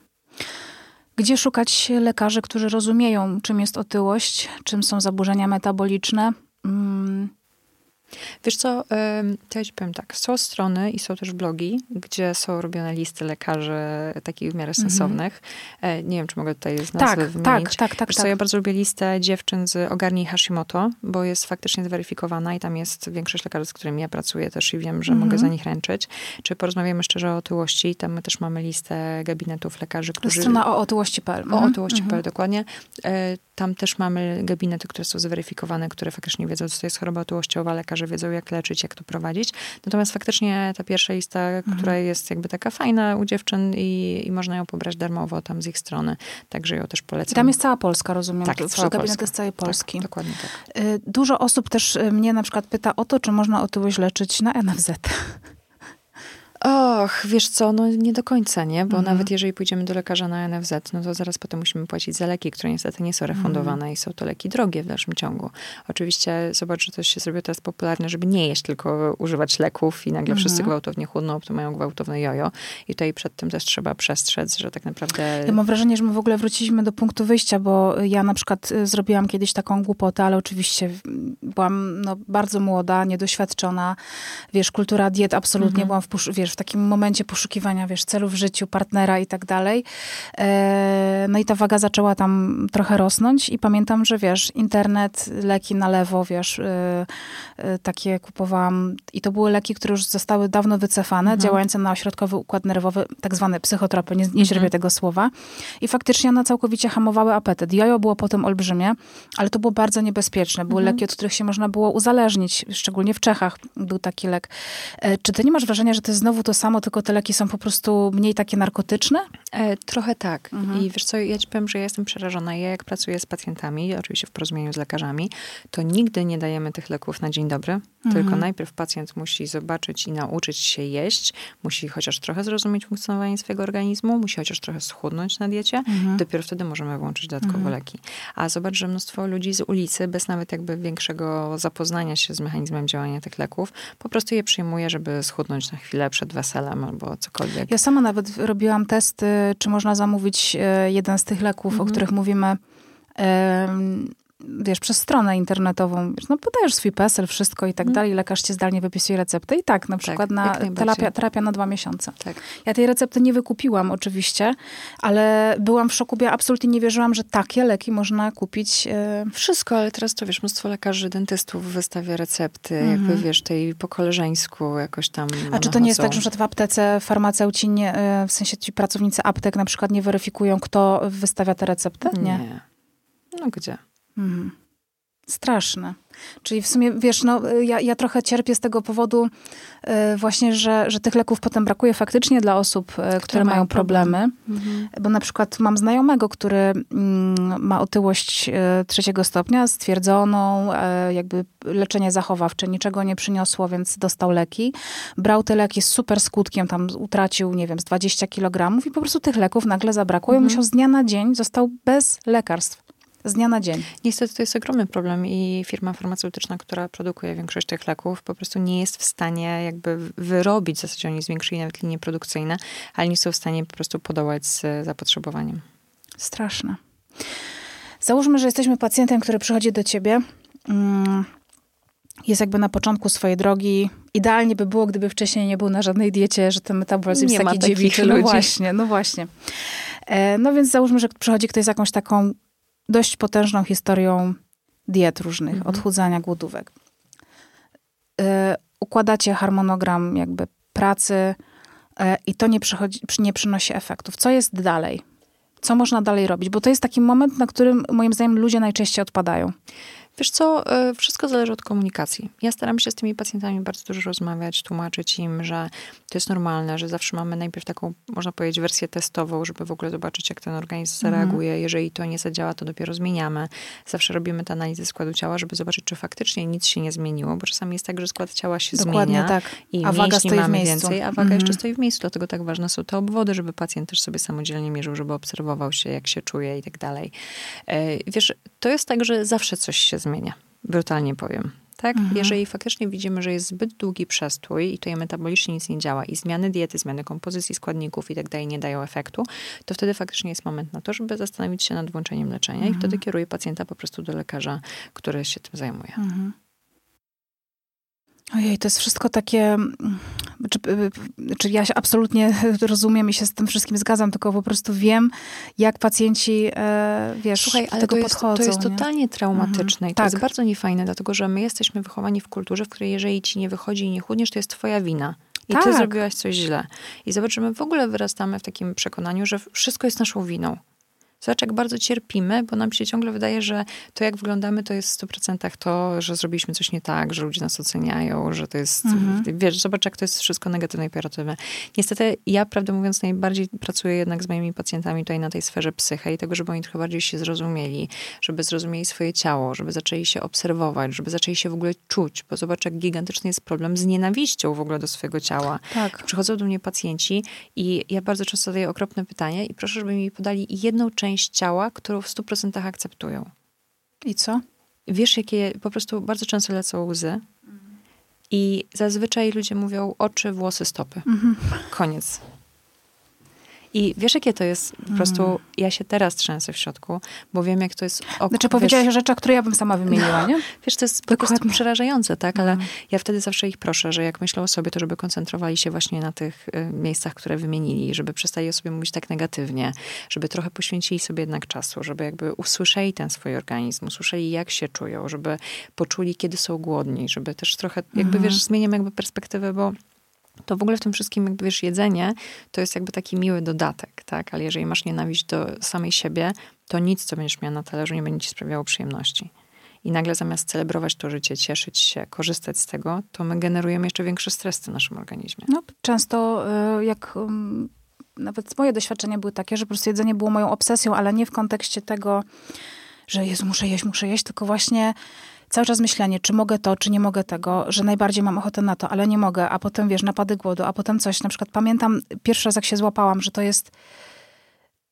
Gdzie szukać lekarzy, którzy rozumieją, czym jest otyłość, czym są zaburzenia metaboliczne? Wiesz co, to ja ci powiem tak, są strony i są też blogi, gdzie są robione listy lekarzy takich w miarę mhm. sensownych. Mm-hmm. Nie wiem, czy mogę tutaj z nazwy tak, wymienić. Tak, tak, tak. Wiesz tak. co, ja bardzo lubię listę dziewczyn z Ogarnij Hashimoto, bo jest faktycznie zweryfikowana i tam jest większość lekarzy, z którymi ja pracuję też i wiem, że mogę za nich ręczyć. Czy porozmawiamy szczerze o otyłości, tam my też mamy listę gabinetów lekarzy, którzy... Strona o otyłości.pl. O otyłości.pl, mm-hmm. dokładnie. E, tam też mamy gabinety, które są zweryfikowane, które faktycznie wiedzą, co to jest choroba otyłościowa, lekarze wiedzą, jak leczyć, jak to prowadzić. Natomiast faktycznie ta pierwsza lista, mhm. która jest jakby taka fajna u dziewczyn i, i, można ją pobrać darmowo tam z ich strony, także ją też polecam. I tam jest cała Polska, rozumiem. Tak, cała gabinet jest całej tak, Polski. Tak, dokładnie tak. Y, dużo osób też y, mnie na przykład pyta o to, czy można otyłość leczyć na NFZ. Och, wiesz co, no nie do końca, nie? Bo mhm. nawet jeżeli pójdziemy do lekarza na NFZ, no to zaraz potem musimy płacić za leki, które niestety nie są refundowane mhm. i są to leki drogie w dalszym ciągu. Oczywiście zobacz, że to się zrobiło teraz popularne, żeby nie jeść, tylko używać leków i nagle mhm. wszyscy gwałtownie chudną, to mają gwałtowne jojo. I tutaj przed tym też trzeba przestrzec, że tak naprawdę... Ja mam wrażenie, że my w ogóle wróciliśmy do punktu wyjścia, bo ja na przykład y, zrobiłam kiedyś taką głupotę, ale oczywiście byłam no, bardzo młoda, niedoświadczona. Wiesz, kultura diet absolutnie mhm. byłam w, wiesz, w takim momencie poszukiwania, wiesz, celów w życiu, partnera i tak dalej. E, no i ta waga zaczęła tam trochę rosnąć i pamiętam, że wiesz, internet, leki na lewo, wiesz, e, e, takie kupowałam i to były leki, które już zostały dawno wycofane, mhm. działające na ośrodkowy układ nerwowy, tak zwane psychotropy, nie, nie źrebię mhm. tego słowa. I faktycznie one całkowicie hamowały apetyt. Jojo było potem olbrzymie, ale to było bardzo niebezpieczne. Były mhm. leki, od których się można było uzależnić, szczególnie w Czechach był taki lek. Czy ty nie masz wrażenia, że to jest znowu znowu to samo, tylko te leki są po prostu mniej takie narkotyczne? E, trochę tak. Mhm. I wiesz co, ja ci powiem, że ja jestem przerażona. Ja jak pracuję z pacjentami, oczywiście w porozumieniu z lekarzami, to nigdy nie dajemy tych leków na dzień dobry, mhm. tylko najpierw pacjent musi zobaczyć i nauczyć się jeść, musi chociaż trochę zrozumieć funkcjonowanie swojego organizmu, musi chociaż trochę schudnąć na diecie, mhm. dopiero wtedy możemy włączyć dodatkowo mhm. leki. A zobacz, że mnóstwo ludzi z ulicy, bez nawet jakby większego zapoznania się z mechanizmem działania tych leków, po prostu je przyjmuje, żeby schudnąć na chwilę przed weselem albo cokolwiek. Ja sama nawet robiłam testy, czy można zamówić e, jeden z tych leków, mhm. o których mówimy wiesz, przez stronę internetową, wiesz, no podajesz swój PESEL, wszystko i tak mm. dalej, lekarz ci zdalnie wypisuje receptę i tak, na tak, przykład tak, na terapia, terapia na dwa miesiące. Tak. Ja tej recepty nie wykupiłam oczywiście, ale byłam w szoku, bo ja absolutnie nie wierzyłam, że takie leki można kupić. E... Wszystko, ale teraz to wiesz, mnóstwo lekarzy, dentystów wystawia recepty, -hmm. jakby wiesz, tej po koleżeńsku jakoś tam A czy to nie jest tak, że w aptece farmaceuci, nie, e, w sensie ci pracownicy aptek na przykład nie weryfikują, kto wystawia te recepty? Nie. nie. No gdzie? Mhm. Straszne. Czyli w sumie, wiesz, no, ja, ja trochę cierpię z tego powodu y, właśnie, że, że tych leków potem brakuje faktycznie dla osób, y, które mają problemy. Mhm. Bo na przykład mam znajomego, który y, ma otyłość e, trzeciego stopnia, stwierdzoną, jakby leczenie zachowawcze, niczego nie przyniosło, więc dostał leki. Brał te leki z super skutkiem, tam utracił, nie wiem, z 20 kg i po prostu tych leków nagle zabrakło mhm. i musiał z dnia na dzień, został bez lekarstw z dnia na dzień. Niestety to jest ogromny problem i firma farmaceutyczna, która produkuje większość tych leków, po prostu nie jest w stanie jakby wyrobić, w zasadzie oni zwiększyli nawet linie produkcyjne, ale nie są w stanie po prostu podołać z zapotrzebowaniem. Straszne. Załóżmy, że jesteśmy pacjentem, który przychodzi do ciebie. Mm, jest jakby na początku swojej drogi. Idealnie by było, gdyby wcześniej nie był na żadnej diecie, że ten metabolizm nie jest taki dziewiczy. No właśnie, no właśnie. E, no więc załóżmy, że przychodzi ktoś z jakąś taką dość potężną historią diet różnych, mhm. odchudzania, głodówek. Y, układacie harmonogram jakby pracy y, i to nie, przychodzi, nie przynosi efektów. Co jest dalej? Co można dalej robić? Bo to jest taki moment, na którym moim zdaniem ludzie najczęściej odpadają. Wiesz co, e, wszystko zależy od komunikacji. Ja staram się z tymi pacjentami bardzo dużo rozmawiać, tłumaczyć im, że to jest normalne, że zawsze mamy najpierw taką, można powiedzieć, wersję testową, żeby w ogóle zobaczyć, jak ten organizm mhm. zareaguje. Mhm. Jeżeli to nie zadziała, to dopiero zmieniamy. Zawsze robimy te analizy składu ciała, żeby zobaczyć, czy faktycznie nic się nie zmieniło, bo czasami jest tak, że skład ciała się Dokładnie zmienia tak. i a waga stoi mamy w miejscu. więcej, a waga mhm. jeszcze stoi w miejscu. Dlatego tak ważne są te obwody, żeby pacjent też sobie samodzielnie mierzył, żeby obserwował się, jak się czuje i tak dalej. E, wiesz, to jest tak, że zawsze coś się zmienia. Brutalnie powiem. Tak? Mhm. Jeżeli faktycznie widzimy, że jest zbyt długi przestój i tutaj metabolicznie nic nie działa i zmiany diety, zmiany kompozycji składników i tak dalej nie dają efektu, to wtedy faktycznie jest moment na to, żeby zastanowić się nad włączeniem leczenia mhm. i wtedy kieruje pacjenta po prostu do lekarza, który się tym zajmuje. Mhm. Ojej, to jest wszystko takie. Czy, czy ja się absolutnie rozumiem i się z tym wszystkim zgadzam, tylko po prostu wiem, jak pacjenci, e, wiesz, Słuchaj, ale tego to jest, podchodzą. To jest nie? totalnie traumatyczne mhm. i to tak. jest bardzo niefajne, dlatego że my jesteśmy wychowani w kulturze, w której jeżeli ci nie wychodzi i nie chudniesz, to jest twoja wina. I tak. ty zrobiłaś coś źle. I zobacz, że my w ogóle wyrastamy w takim przekonaniu, że wszystko jest naszą winą. Zobacz, jak bardzo cierpimy, bo nam się ciągle wydaje, że to, jak wyglądamy, to jest w 100% to, że zrobiliśmy coś nie tak, że ludzie nas oceniają, że to jest, mhm. wiesz, zobacz, jak to jest wszystko negatywne i pejoratywne. Niestety, ja, prawdę mówiąc, najbardziej pracuję jednak z moimi pacjentami tutaj na tej sferze psyche i tego, żeby oni trochę bardziej się zrozumieli, żeby zrozumieli swoje ciało, żeby zaczęli się obserwować, żeby zaczęli się w ogóle czuć, bo zobacz, jak gigantyczny jest problem z nienawiścią w ogóle do swojego ciała. Tak. Przychodzą do mnie pacjenci i ja bardzo często zadaję okropne pytanie i proszę, żeby mi podali jedną część część ciała, którą w 100% akceptują. I co? Wiesz, jakie po prostu bardzo często lecą łzy. I zazwyczaj ludzie mówią oczy, włosy, stopy. Mhm. Koniec. I wiesz, jakie to jest? Po prostu mm. ja się teraz trzęsę w środku, bo wiem, jak to jest... Ok, znaczy powiedziałaś wiesz, rzeczy, które ja bym sama wymieniła, no, nie? Wiesz, to jest Dokładnie. po prostu przerażające, tak? Ale mm. ja wtedy zawsze ich proszę, że jak myślą o sobie, to żeby koncentrowali się właśnie na tych y, miejscach, które wymienili, żeby przestali o sobie mówić tak negatywnie, żeby trochę poświęcili sobie jednak czasu, żeby jakby usłyszeli ten swój organizm, usłyszeli, jak się czują, żeby poczuli, kiedy są głodni, żeby też trochę, jakby, mm. wiesz, zmieniam jakby perspektywę, bo to w ogóle w tym wszystkim, jakby wiesz, jedzenie to jest jakby taki miły dodatek, tak? Ale jeżeli masz nienawiść do samej siebie, to nic, co będziesz miała na talerzu, nie będzie ci sprawiało przyjemności. i nagle zamiast celebrować to życie, cieszyć się, korzystać z tego, to my generujemy jeszcze większy stres w naszym organizmie. No, często y, jak nawet moje doświadczenia były takie, że po prostu jedzenie było moją obsesją, ale nie w kontekście tego, że Jezu, muszę jeść, muszę jeść, tylko właśnie cały czas myślenie, czy mogę to, czy nie mogę tego, że najbardziej mam ochotę na to, ale nie mogę, a potem wiesz, napady głodu, a potem coś. Na przykład pamiętam pierwszy raz, jak się złapałam, że to jest,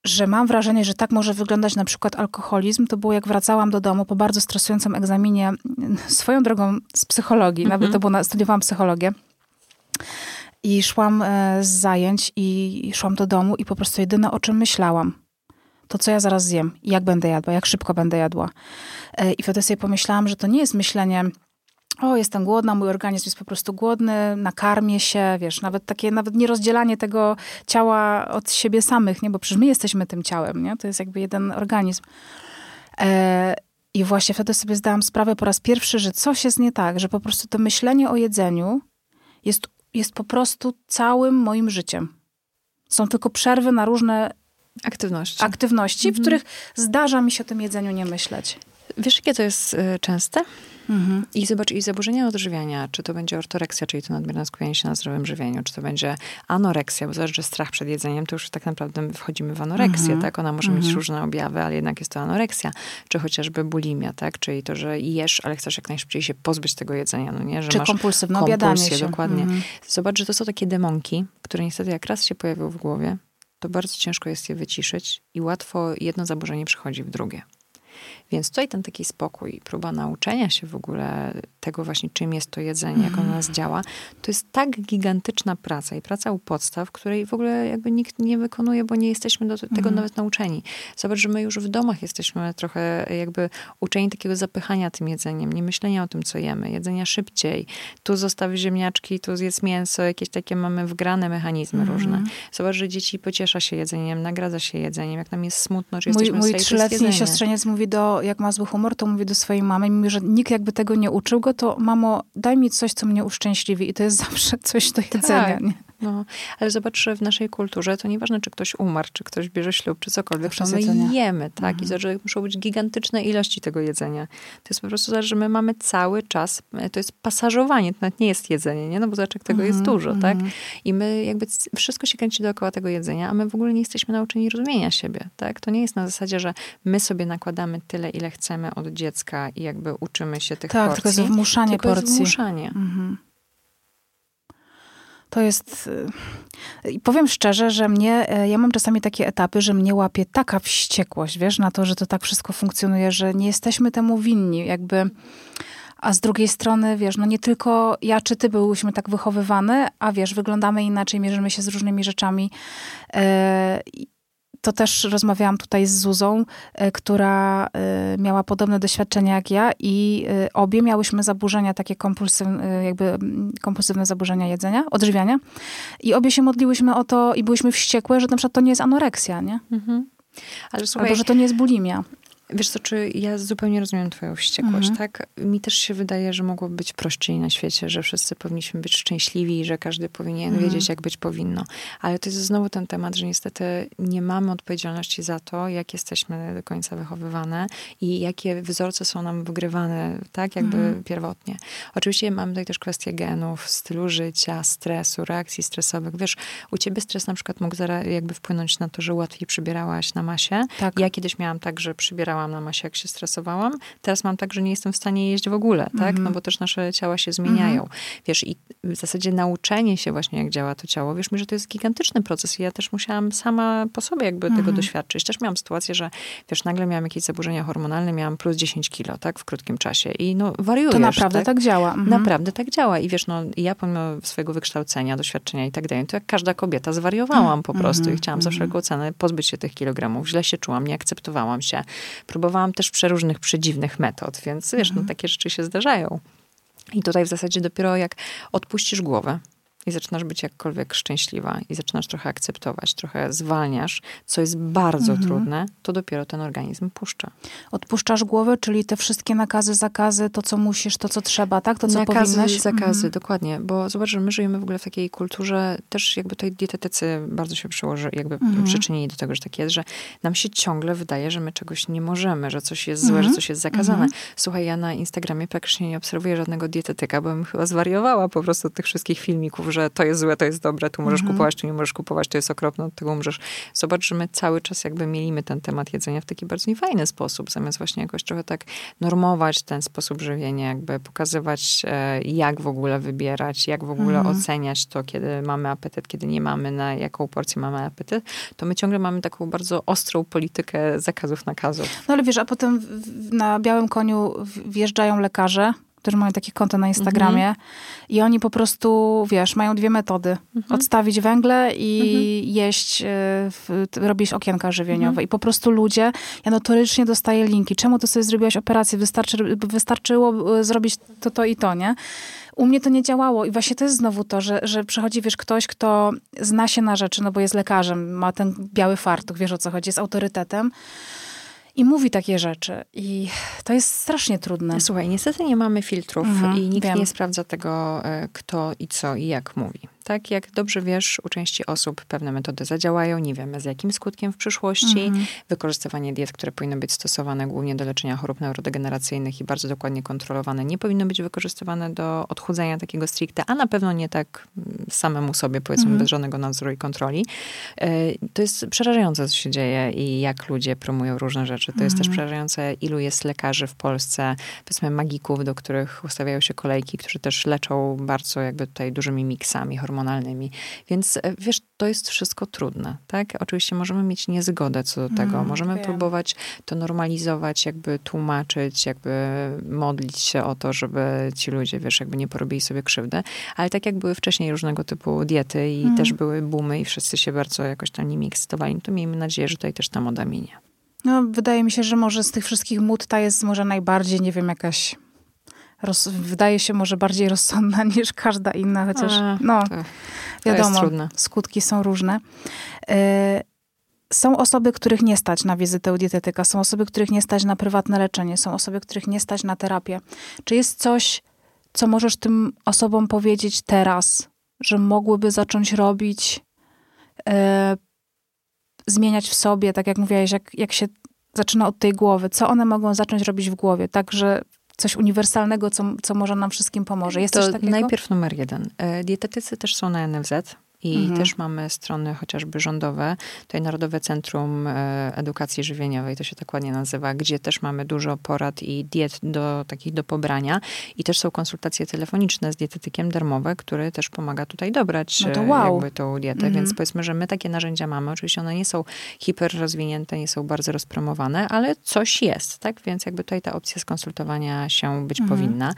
że mam wrażenie, że tak może wyglądać na przykład alkoholizm, to było jak wracałam do domu po bardzo stresującym egzaminie, swoją drogą z psychologii, mhm. nawet to było, na, studiowałam psychologię. I szłam e, z zajęć i szłam do domu i po prostu jedyne o czym myślałam, to co ja zaraz zjem jak będę jadła, jak szybko będę jadła. E, I wtedy sobie pomyślałam, że to nie jest myślenie, o, jestem głodna, mój organizm jest po prostu głodny, nakarmię się, wiesz, nawet takie, nawet nie rozdzielanie tego ciała od siebie samych, nie, bo przecież my jesteśmy tym ciałem, nie, to jest jakby jeden organizm. E, I właśnie wtedy sobie zdałam sprawę po raz pierwszy, że coś jest nie tak, że po prostu to myślenie o jedzeniu jest, jest po prostu całym moim życiem. Są tylko przerwy na różne aktywności, aktywności mhm. w których zdarza mi się o tym jedzeniu nie myśleć. Wiesz, jakie to jest y, częste? Mhm. I zobacz, i zaburzenia odżywiania, czy to będzie ortoreksja, czyli to nadmierne skupienie się na zdrowym żywieniu, czy to będzie anoreksja, bo zależy, że strach przed jedzeniem, to już tak naprawdę wchodzimy w anoreksję, mhm. tak? Ona może mieć mhm. różne objawy, ale jednak jest to anoreksja, czy chociażby bulimia, tak? Czyli to, że jesz, ale chcesz jak najszybciej się pozbyć tego jedzenia, no nie? Że czy masz kompulsywne obiadanie się. dokładnie. Mhm. Zobacz, że to są takie demonki, które niestety jak raz się pojawią w głowie, to bardzo ciężko jest je wyciszyć i łatwo jedno zaburzenie przechodzi w drugie. Więc tutaj ten taki spokój, próba nauczenia się w ogóle tego właśnie, czym jest to jedzenie, jak ono nas mm. działa, to jest tak gigantyczna praca i praca u podstaw, której w ogóle jakby nikt nie wykonuje, bo nie jesteśmy do tego mm. nawet nauczeni. Zobacz, że my już w domach jesteśmy trochę jakby uczeni takiego zapychania tym jedzeniem, nie myślenia o tym, co jemy, jedzenia szybciej. Tu zostawić ziemniaczki, tu zjedz mięso, jakieś takie mamy wgrane mechanizmy mm. różne. Zobacz, że dzieci pociesza się jedzeniem, nagradza się jedzeniem, jak nam jest smutno, że jesteśmy Mój, mój trzyletni siostrzeniec mówi do, jak ma zły humor, to mówi do swojej mamy, mimo że nikt jakby tego nie uczył go, to mamo, daj mi coś, co mnie uszczęśliwi. I to jest zawsze coś do jedzenia. Tak. No, ale zobacz, że w naszej kulturze to nieważne, czy ktoś umarł, czy ktoś bierze ślub, czy cokolwiek, to my jemy, tak? Mhm. I to, że muszą być gigantyczne ilości tego jedzenia. To jest po prostu to, że my mamy cały czas, to jest pasażowanie, to nawet nie jest jedzenie, nie? No bo zobacz, jak tego mhm. jest dużo, tak? Mhm. I my jakby wszystko się kręci dookoła tego jedzenia, a my w ogóle nie jesteśmy nauczeni rozumienia siebie, tak? To nie jest na zasadzie, że my sobie nakładamy tyle, ile chcemy od dziecka i jakby uczymy się tych tak, porcji. Tak, tylko jest wmuszanie tylko porcji. Jest wmuszanie. Mhm. To jest. Y, I powiem szczerze, że mnie, e, ja mam czasami takie etapy, że mnie łapie taka wściekłość, wiesz, na to, że to tak wszystko funkcjonuje, że nie jesteśmy temu winni. Jakby. A z drugiej strony, wiesz, no nie tylko ja czy ty byłyśmy tak wychowywane, a wiesz, wyglądamy inaczej, mierzymy się z różnymi rzeczami. E, to też rozmawiałam tutaj z Zuzą, e, która e, miała podobne doświadczenia jak ja i e, obie miałyśmy zaburzenia, takie kompulsywne, jakby kompulsywne zaburzenia jedzenia, odżywiania. I obie się modliłyśmy o to i byłyśmy wściekłe, że na przykład to nie jest anoreksja, nie? Mhm. Ale słuchaj, Albo, że to nie jest bulimia. Wiesz co, czy ja zupełnie rozumiem twoją wściekłość, mhm. tak? Mi też się wydaje, że mogłoby być prościej na świecie, że wszyscy powinniśmy być szczęśliwi i że każdy powinien mhm. wiedzieć, jak być powinno. Ale to jest znowu ten temat, że niestety nie mamy odpowiedzialności za to, jak jesteśmy do końca wychowywane i jakie wzorce są nam wygrywane, tak? Jakby mhm. pierwotnie. Oczywiście mamy tutaj też kwestie genów, stylu życia, stresu, reakcji stresowych. Wiesz, u ciebie stres na przykład mógł jakby wpłynąć na to, że łatwiej przybierałaś na masie. Tak. Ja kiedyś miałam tak, że przybierałam umierałam na masie, jak się stresowałam. Teraz mam tak, że nie jestem w stanie jeść w ogóle, tak? Mm -hmm. No bo też nasze ciała się zmieniają. Mm -hmm. Wiesz, i w zasadzie nauczenie się właśnie, jak działa to ciało, wiesz mi, że to jest gigantyczny proces i ja też musiałam sama po sobie jakby mm -hmm. tego mhm. doświadczyć. Też miałam sytuację, że wiesz, nagle miałam jakieś zaburzenia hormonalne, miałam plus 10 kilo, tak? W krótkim czasie i no wariujesz, To naprawdę tak, tak działa. Mhm. Naprawdę tak działa i wiesz, no ja pomimo swojego wykształcenia, doświadczenia i tak dalej, to jak każda kobieta zwariowałam po prostu i mhm. chciałam za wszelką cenę pozbyć się tych kilogramów. Źle się czułam, nie akceptowałam się. Próbowałam też przeróżnych przedziwnych metod, więc wiesz, no, takie rzeczy się zdarzają. I tutaj w zasadzie dopiero jak odpuścisz głowę i zaczynasz być jakkolwiek szczęśliwa i zaczynasz trochę akceptować, trochę zwalniasz, co jest bardzo mhm. trudne, to dopiero ten organizm puszcza. Odpuszczasz głowę, czyli te wszystkie nakazy, zakazy, to co musisz, to co trzeba, tak? To co nakazy, powinnaś? zakazy, mhm. dokładnie. Bo zobacz, że my żyjemy w ogóle w takiej kulturze, też jakby tutaj dietetycy bardzo się przyłoży, jakby mhm. przyczynili do tego, że tak jest, że nam się ciągle wydaje, że my czegoś nie możemy, że coś jest złe, że mhm. coś jest zakazane. Mhm. Słuchaj, ja na Instagramie praktycznie nie obserwuję żadnego dietetyka, bo bym chyba zwariowała po prostu od tych wszystkich filmików, że to jest złe, to jest dobre, tu możesz mhm. kupować, tu nie możesz kupować, to jest okropne, od tego umrzesz. Zobacz, że my cały czas jakby mielimy ten temat jedzenia w taki bardzo niefajny sposób, zamiast właśnie jakoś trochę tak normować ten sposób żywienia, jakby pokazywać, e, jak w ogóle wybierać, jak w ogóle mhm. oceniać to, kiedy mamy apetyt, kiedy nie mamy, na jaką porcję mamy apetyt, to my ciągle mamy taką bardzo ostrą politykę zakazów, nakazów. No ale wiesz, a potem na białym koniu wjeżdżają lekarze, którzy mają takie konto na Instagramie mhm. i oni po prostu, wiesz, mają dwie metody. Mhm. Odstawić węgle i mhm. jeść, y, robić okienka żywieniowe. Mhm. I po prostu ludzie, ja notorycznie dostaję linki. Czemu ty sobie zrobiłaś operację? Wystarczy, wystarczyło e, zrobić to, to i to, nie? U mnie to nie działało i właśnie to jest znowu to, że, że przychodzi, wiesz, ktoś, kto zna się na rzeczy, no bo jest lekarzem, ma ten biały fartuch, wiesz o co chodzi, jest autorytetem i mówi takie rzeczy. I to jest strasznie trudne. Słuchaj, niestety nie mamy filtrów mhm, i nikt wiem. nie sprawdza tego, e, kto i co i jak mówi. Tak, jak dobrze wiesz, u części osób pewne metody zadziałają, nie wiemy z jakim skutkiem w przyszłości. Mhm. Wykorzystywanie diet, które powinny być stosowane głównie do leczenia chorób neurodegeneracyjnych i bardzo dokładnie kontrolowane, nie powinno być wykorzystywane do odchudzania takiego stricte, a na pewno nie tak mm, samemu sobie, powiedzmy, mhm. bez żadnego nadzoru i kontroli. E, to jest przerażające, co się dzieje i jak ludzie promują różne rzeczy. To jest też mhm. przerażające, ilu jest lekarzy w Polsce, powiedzmy magików, do których ustawiają się kolejki, którzy też leczą bardzo jakby tutaj dużymi miksami hormonalnymi hormonalnymi. Więc e, wiesz, to jest wszystko trudne, tak? Oczywiście możemy mieć niezgodę co do tego. Mm, możemy wiem. próbować to normalizować, jakby tłumaczyć, jakby modlić się o to, żeby ci ludzie, wiesz, jakby nie porobili sobie krzywdy. Ale tak jak były wcześniej różnego typu diety i mm. też były boomy i wszyscy się bardzo jakoś tam nimi ekscytowali, to miejmy nadzieję, że tutaj też ta moda minie. No, wydaje mi się, że może z tych wszystkich mód ta jest może najbardziej, nie wiem, jakaś roz, wydaje się może bardziej rozsądna niż każda inna, chociaż A, no, wiadomo, skutki są różne. Y są osoby, których nie stać na wizytę u dietetyka, są osoby, których nie stać na prywatne leczenie, są osoby, których nie stać na terapię. Czy jest coś, co możesz tym osobom powiedzieć teraz, że mogłyby zacząć robić, y zmieniać w sobie, tak jak mówiłaś, jak, jak się zaczyna od tej głowy, co one mogą zacząć robić w głowie, tak, że coś uniwersalnego, co, co może nam wszystkim pomoże. Jest to najpierw numer jeden. E, dietetycy też są na NFZ. I mhm. też mamy strony chociażby rządowe, tutaj Narodowe Centrum e, Edukacji Żywieniowej, to się tak ładnie nazywa, gdzie też mamy dużo porad i diet do takich do pobrania. I też są konsultacje telefoniczne z dietetykiem darmowe, który też pomaga tutaj dobrać no to e, wow. jakby tą dietę. Mhm. Więc powiedzmy, że my takie narzędzia mamy. Oczywiście one nie są hiper rozwinięte, nie są bardzo rozpromowane, ale coś jest, tak? Więc jakby tutaj ta opcja skonsultowania się być mhm. powinna.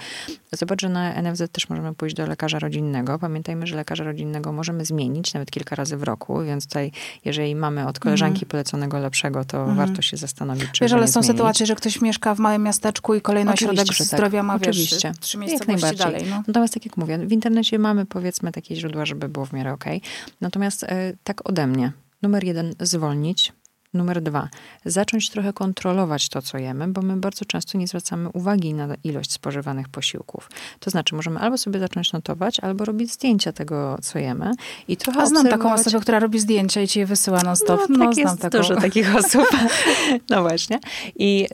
Zobacz, że na NFZ też możemy pójść do lekarza rodzinnego. Pamiętajmy, że lekarza rodzinnego możemy zmienić nawet kilka razy w roku, więc tutaj, jeżeli mamy od koleżanki mm. poleconego lepszego, to mm. warto się zastanowić, czy Wiesz, ale są zmienić. sytuacje, że ktoś mieszka w małym miasteczku i kolejny ośrodek tak. zdrowia ma, Oczywiście. wiesz, trzy miejscowości dalej. No. Natomiast tak jak mówię, w internecie mamy powiedzmy takie źródła, żeby było w miarę okej. Okay. Natomiast e, tak ode mnie. Numer jeden, zwolnić, Numer dwa, zacząć trochę kontrolować to, co jemy, bo my bardzo często nie zwracamy uwagi na ilość spożywanych posiłków. To znaczy, możemy albo sobie zacząć notować, albo robić zdjęcia tego, co jemy. I trochę A znam obserwować... taką osobę, która robi zdjęcia i ci je wysyła non stop. No, no tak znam jest taką. dużo takich osób. no właśnie. I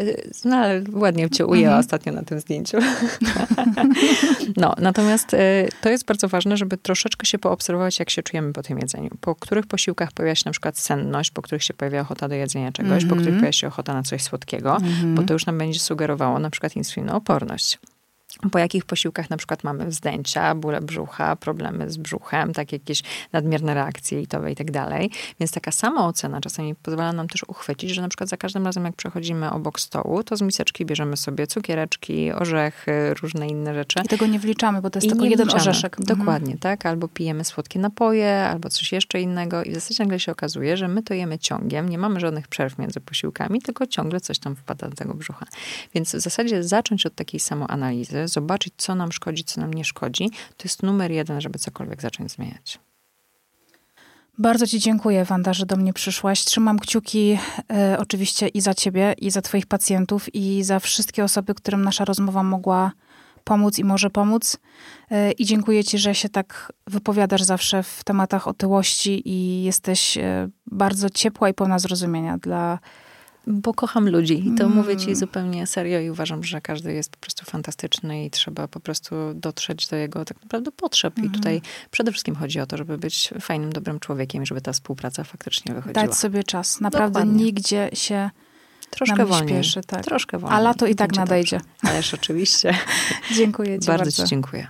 no, ale ładnie cię ujęła mhm. ostatnio na tym zdjęciu. no, natomiast y, to jest bardzo ważne, żeby troszeczkę się poobserwować, jak się czujemy po tym jedzeniu. Po których posiłkach pojawia się na przykład senność, po których się pojawia ochota do jedzenia czegoś, mm -hmm. po których mhm. pojawia się ochota na coś słodkiego, mm -hmm. bo to już nam będzie sugerowało na przykład insulinooporność po jakich posiłkach na przykład mamy wzdęcia, bóle brzucha, problemy z brzuchem, tak jakieś nadmierne reakcje litowe i tak dalej. Więc taka sama ocena czasami pozwala nam też uchwycić, że na przykład za każdym razem jak przechodzimy obok stołu, to z miseczki bierzemy sobie cukiereczki, orzechy, różne inne rzeczy. I tego nie wliczamy, bo to jest I tylko jeden wliczamy. orzeszek. Mhm. Dokładnie, tak? Albo pijemy słodkie napoje, albo coś jeszcze innego i w zasadzie nagle się okazuje, że my to jemy ciągiem, nie mamy żadnych przerw między posiłkami, tylko ciągle coś tam wpada do tego brzucha. Więc w zasadzie zacząć od takiej samoanalizy, zobaczyć, co nam szkodzi, co nam nie szkodzi, to jest numer jeden, żeby cokolwiek zacząć zmieniać. Bardzo Ci dziękuję, Wanda, że do mnie przyszłaś. Trzymam kciuki e, oczywiście i za Ciebie, i za Twoich pacjentów, i za wszystkie osoby, którym nasza rozmowa mogła pomóc i może pomóc. E, I dziękuję Ci, że się tak wypowiadasz zawsze w tematach otyłości i jesteś e, bardzo ciepła i pełna zrozumienia dla bo kocham ludzi i to mm. mówię ci zupełnie serio i uważam, że każdy jest po prostu fantastyczny i trzeba po prostu dotrzeć do jego tak naprawdę potrzeb. Mm. I tutaj przede wszystkim chodzi o to, żeby być fajnym, dobrym człowiekiem żeby ta współpraca faktycznie wychodziła. Dać sobie czas. Naprawdę Dokładnie. nigdzie się Troszkę wolniej. Śpieszy, tak. Troszkę wolniej. A lato i tak nadejdzie. Ależ oczywiście. dziękuję ci bardzo. Bardzo ci dziękuję.